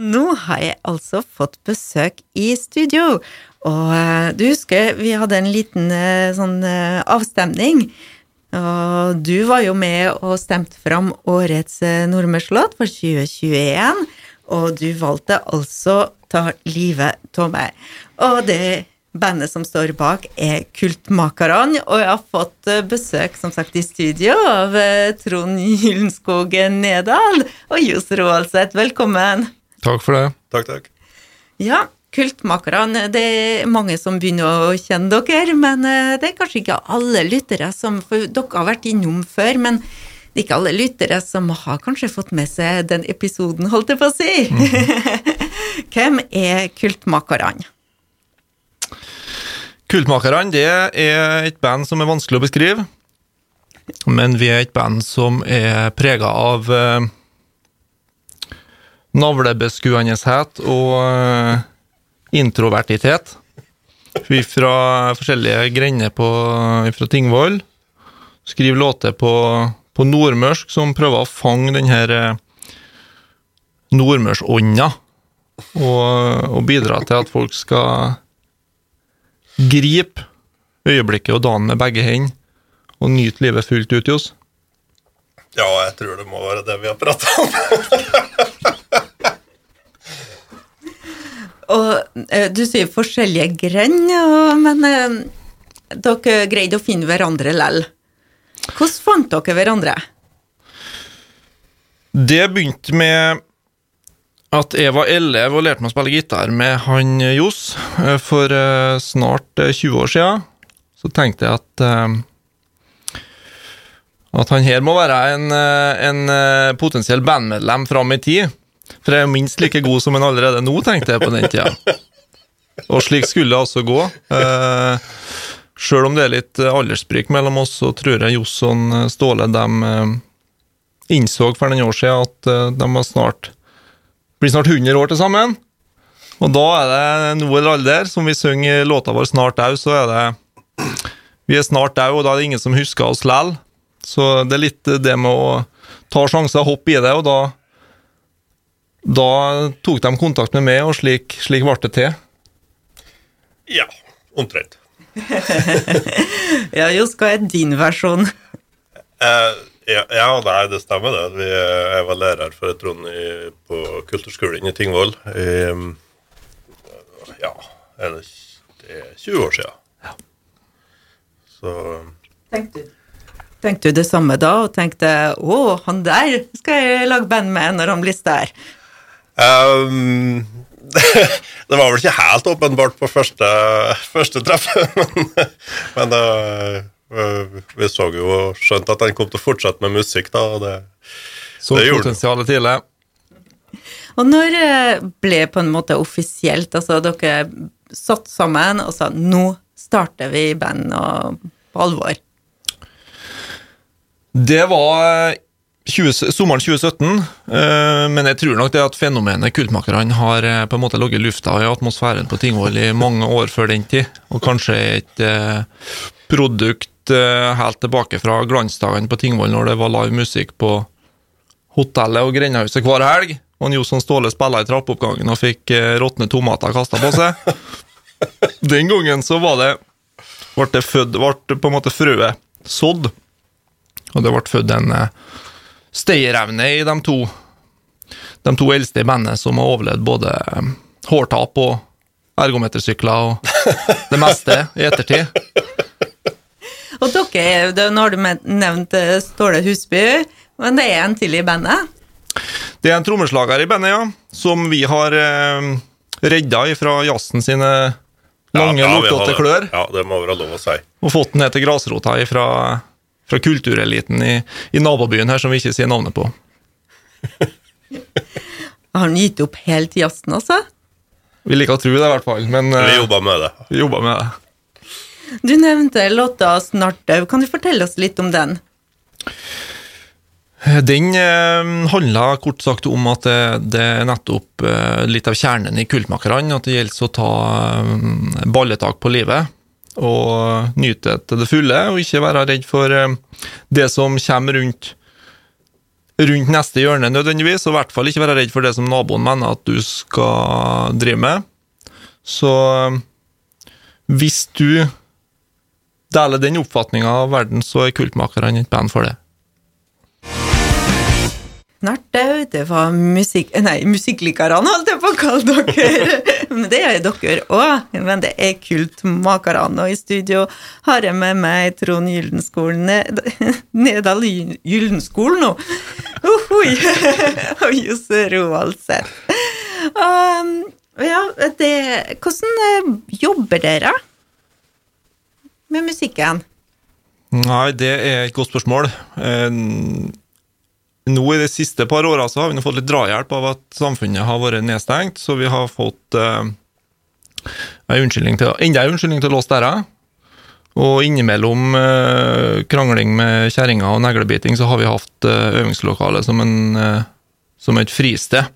Nå har jeg altså fått besøk i studio. Og eh, du husker vi hadde en liten eh, sånn eh, avstemning. Og du var jo med og stemte fram årets nordmørslåt for 2021. Og du valgte altså Ta livet av meg. Og det bandet som står bak, er Kultmakerne. Og jeg har fått besøk, som sagt, i studio av Trond Gyllenskogen Nedal og Johs Roaldseth. Velkommen. Takk for det. Takk, takk. Ja, Kultmakerne, det er mange som begynner å kjenne dere, men eh, det er kanskje ikke alle lyttere som For dere har vært innom før, men det er ikke alle lyttere som har kanskje fått med seg den episoden, holdt jeg på å si. Hvem er Kultmakerne? Kultmakerne det er et band som er vanskelig å beskrive. Men vi er et band som er prega av eh, navlebeskuendhet og eh, introvertitet. Fra forskjellige grender på, fra Tingvoll skriver låter på, på nordmørsk som prøver å fange den her eh, nordmørsånda, og, og bidra til at folk skal gripe øyeblikket og dagen med begge hendene og nyte livet fullt ut, i oss. Ja, jeg tror det må være det vi har prata om. Og eh, du sier forskjellige grender, men eh, dere greide å finne hverandre lell. Hvordan fant dere hverandre? Det begynte med at jeg var elev og lærte meg å spille gitar med han Johs eh, for eh, snart eh, 20 år siden. Så tenkte jeg at eh, at han her må være en, eh, en eh, potensiell bandmedlem fram i tid. For jeg er minst like god som han allerede nå, tenkte jeg på den tida. Og slik skulle det altså gå. Eh, Sjøl om det er litt eh, alderssprik mellom oss, så tror jeg Josson eh, Ståle de eh, innså for noen år siden at de var snart blir snart 100 år til sammen. Og da er det nå eller alder, som vi synger låta vår 'Snart au, så er det Vi er snart au, og da er det ingen som husker oss lell. Så det er litt det med å ta sjanser, hoppe i det, og da Da tok de kontakt med meg, og slik, slik ble det til. Ja, omtrent. Ja, Johs, hva er din versjon? Uh, ja, ja, nei, det stemmer det. Vi, jeg var lærer for Trond i, på kulturskolen i Tingvoll i um, Ja, det, er 20 år siden. Så Tenkte du? Tenkte du det samme da, og tenkte 'Å, han der skal jeg lage band med når han blir stær'? um, Det var vel ikke helt åpenbart på første, første treff, men, men uh, vi så jo og skjønte at han kom til å fortsette med musikk, da. og det Så Det potensialet tidlig. Og når eh, ble på en måte offisielt, altså dere satt sammen og sa 'nå starter vi band og på alvor'? Det var 20, sommeren 2017, eh, men jeg tror nok det at fenomenet Kultmakerne har eh, på en måte ligget i lufta i atmosfæren på Tingvoll i mange år før den tid, og kanskje et eh, produkt helt tilbake fra glansdagene på Tingvoll, når det var live musikk på hotellet og grendehuset hver helg, og Josson Ståle spilla i trappeoppgangen og fikk råtne tomater kasta på seg. Den gangen så var det ble det født, ble på en måte frøet sådd, og det ble født en stayerevne i de to, de to eldste i bandet som har overlevd både eh, hårtap og ergometersykler og det meste i ettertid. Og dere, nå har du nevnt eh, Ståle Husby, men det er en til i bandet. Det er en trommeslager i bandet, ja, som vi har eh, redda fra jazzen sine lange, Ja, ja, vi lortete klør, Ja, det må være lov å si. og fått den ned til grasrota fra, fra kultureliten i, i nabobyen her, som vi ikke sier navnet på. Har han gitt opp helt jazzen, altså? Vi liker å tro det, i hvert fall, men Vi eh, jobber med det. vi jobber med det. Du nevnte låta 'Snart dau'. Kan du fortelle oss litt om den? Den eh, handla kort sagt om at det, det er nettopp eh, litt av kjernen i Kultmakerne, at det gjelder å ta eh, balletak på livet. Og nyte det til det fulle, og ikke være redd for eh, det som kommer rundt rundt neste hjørne nødvendigvis, og i hvert fall ikke være redd for det som naboen mener at du skal drive med. Så hvis du deler den oppfatninga av verden, så er Kultmakerne et band for det. Snart er det var musikk... Nei, musikklikerne holdt jeg på å kalle dere. Men det er dere òg. Men det er kultmakerne. Og i studio har jeg med meg Trond Gyldenskolen Nedal Gyldenskolen nå. Ohoi! Og Josse Roaldseth. Um, ja, det Hvordan eh, jobber dere med musikken? Nei, det er et godt spørsmål. Nå i de siste par åra har vi fått litt drahjelp av at samfunnet har vært nedstengt, så vi har fått eh, en unnskyldning til, enda en unnskyldning til å låse døra. Og innimellom eh, krangling med kjerringa og neglebiting, så har vi hatt eh, øvingslokale som, en, eh, som et fristed.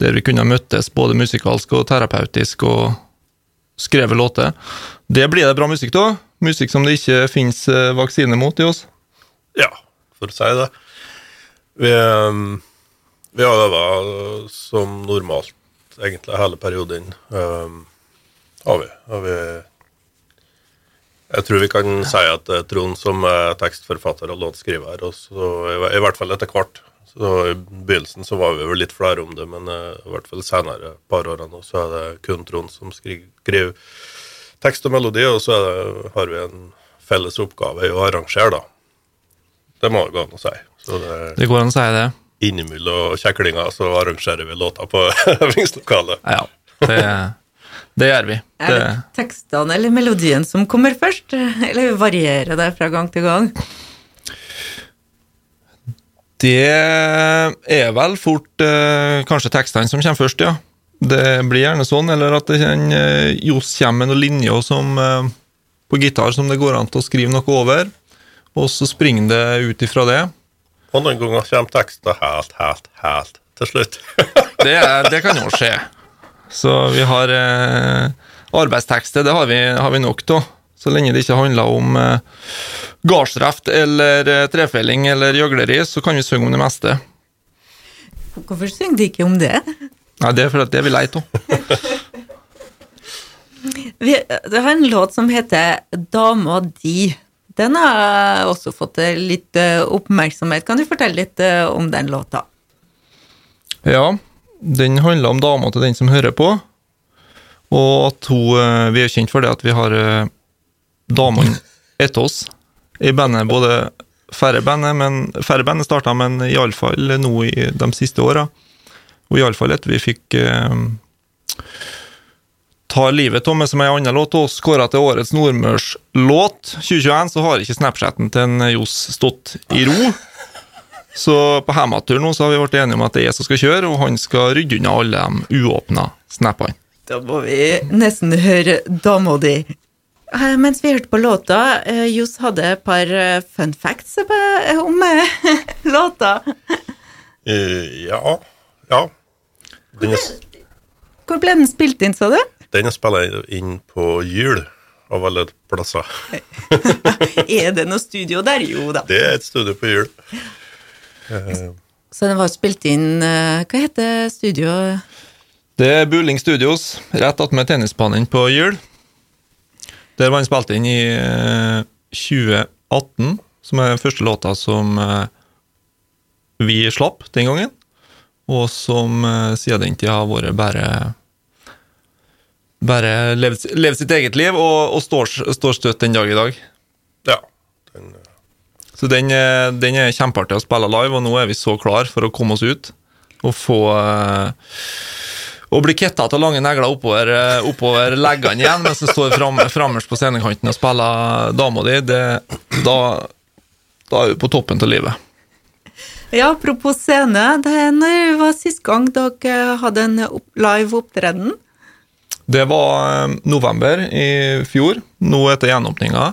Der vi kunne møttes både musikalsk og terapeutisk og skrevet låter. Det blir det bra musikk av. Musikk som det ikke finnes eh, vaksine mot i oss. Ja, for å si det. Vi, um, vi har øva som normalt egentlig hele perioden. Um, har vi. Har vi jeg tror vi kan si at det er Trond som er tekstforfatter og låtskriver, og så i, i hvert fall etter hvert. Så I begynnelsen så var vi vel litt flere om det, men uh, i hvert fall senere par årene så er det kun Trond som skriver tekst og melodi, og så det, har vi en felles oppgave i å arrangere, da. Det må det gå an å si. Det, det, går an å si det. Innimellom kjeklinga så arrangerer vi låter på øvingslokalet. Ja, det, det, gjør vi. Er det tekstene eller melodien som kommer først, eller varierer det fra gang til gang? Det er vel fort eh, kanskje tekstene som kommer først, ja. Det blir gjerne sånn, eller at det eh, Johs kommer med noen linjer som, eh, på gitar som det går an til å skrive noe over, og så springer det ut ifra det. Og noen ganger kommer tekster helt, helt, helt til slutt. det, det, kan jo skje. Så vi har eh, arbeidstekster, det har vi, har vi nok av. Så lenge det ikke handler om eh, gardsreft eller eh, trefelling eller gjøgleri, så kan vi synge om det meste. Hvorfor synger de ikke om det? Nei, Det er fordi det er vi lei av. det har en låt som heter 'Dama di'. Den har også fått litt eh, oppmerksomhet. Kan du fortelle litt eh, om den låta? Ja, den handler om dama til den som hører på. Og at hun eh, Vi er kjent for det at vi har damene etter oss i bandet. Både færre bandet, men færre bandet starta, men iallfall nå i de siste åra. Og iallfall etter vi fikk tar livet av meg som ei anna låt, og skåra til årets nordmørslåt 2021, så har ikke Snapchaten til en Johs stått i ro. Så på hjemmetur nå så har vi blitt enige om at det er jeg som skal kjøre, og han skal rydde unna alle de uåpna snappene. Da må vi nesten høre dama di. Eh, mens vi hørte på låta, eh, Johs hadde et par eh, fun facts om låta. Ja. Ja. Hvor ble den spilt inn, sa du? Den er spilla inn på jul, av alle plasser. er det noe studio der? Jo da. Det er et studio på. Uh, så den var spilt inn uh, Hva heter studioet? Det er Buling Studios, rett attmed tennisbanen på Jul. Der var den spilt inn i uh, eh, 2018, som er den første låta som vi slapp den gangen. Og som siden den tid har vært bare bare levd, levd sitt eget liv og, og står, står, støtt den dag i dag. Ja. Den, så den, den, er kjempeartig å spille live, og nå er vi så klar for å komme oss ut og få uh, Å bli kitta av lange negler oppover, uh, oppover leggene igjen mens du står fram, frammest på scenekanten og spiller dama di, det, da, da er du på toppen av livet. Ja, apropos scene. Det er når var sist gang dere hadde en live opptreden? Det var eh, november i fjor, nå etter gjenåpninga.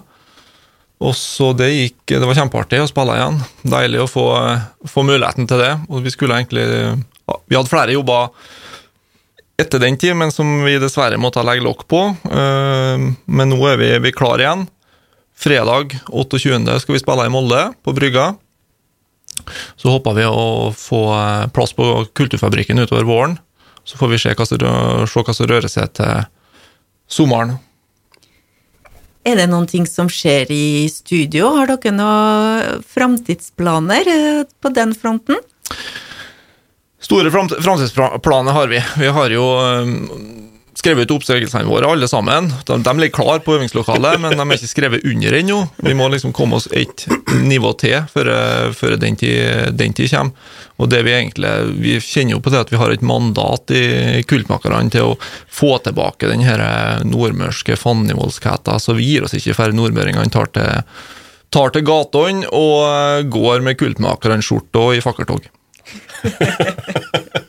Og så det gikk Det var kjempeartig å spille igjen. Deilig å få, få, muligheten til det. Og vi skulle egentlig Vi hadde flere jobber etter den tid, men som vi dessverre måtte legge lokk på. Eh, men nå er vi, vi klar igjen. Fredag 28. skal vi spille i Molde, på Brygga. Så håper vi å få eh, plass på Kulturfabrikken utover våren. Så får vi se hva som, rører seg til sommeren. Er det noen ting som skjer i studio? Har dere noen framtidsplaner eh, på den fronten? Store fram- framtidsplaner har vi. Vi har jo øhm, skrevet ut oppsigelsene våre, alle sammen. De, de ligger klar på øvingslokalet, men de er ikke skrevet under ennå. Vi må liksom komme oss et nivå til før, før den, tid, den tid kommer. Og det Vi egentlig, vi kjenner jo på det at vi har et mandat i Kultmakerne til å få tilbake den her nordmørske fandenivoldskæta, så vi gir oss ikke før nordmøringene tar til, tar til gatene og går med Kultmakerne-skjorte og i fakkeltog.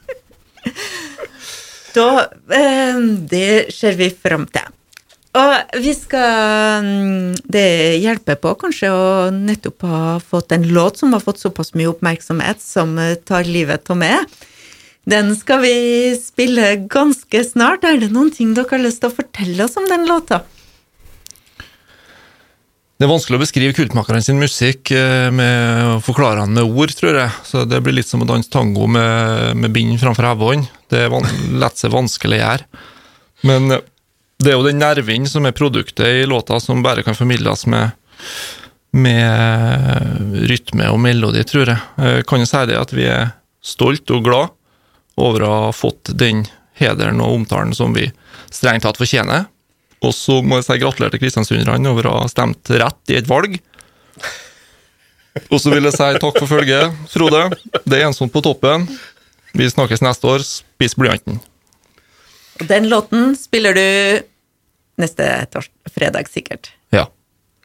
Da, eh, det ser vi fram til. Og vi skal mm, Det hjelper på kanskje å nettopp ha fått en låt som har fått såpass mye oppmerksomhet, som eh, tar livet av meg. Den skal vi spille ganske snart. Er det noen ting dere har lyst til å fortelle oss om den låta? Det er vanskelig å beskrive kultmakeren sin musikk eh, med å forklare han med ord, tror jeg. Så det blir litt som å danse tango med, med bind framfor hevehånd. Det lett seg vanskelig gjøre. Men eh, det er jo den nerven som er produktet i låta, som bare kan formidles med, med rytme og melodi, tror jeg. Jeg kan jo si det at vi er stolt og glad over å ha fått den hederen og omtalen som vi strengt tatt fortjener. Og så må jeg si gratulerer til kristiansunderne over å ha stemt rett i et valg. Og så vil jeg si takk for følget, Frode. Det er ensomt på toppen. Vi snakkes neste år. Spis blyanten. Og den låten spiller du neste fredag, sikkert.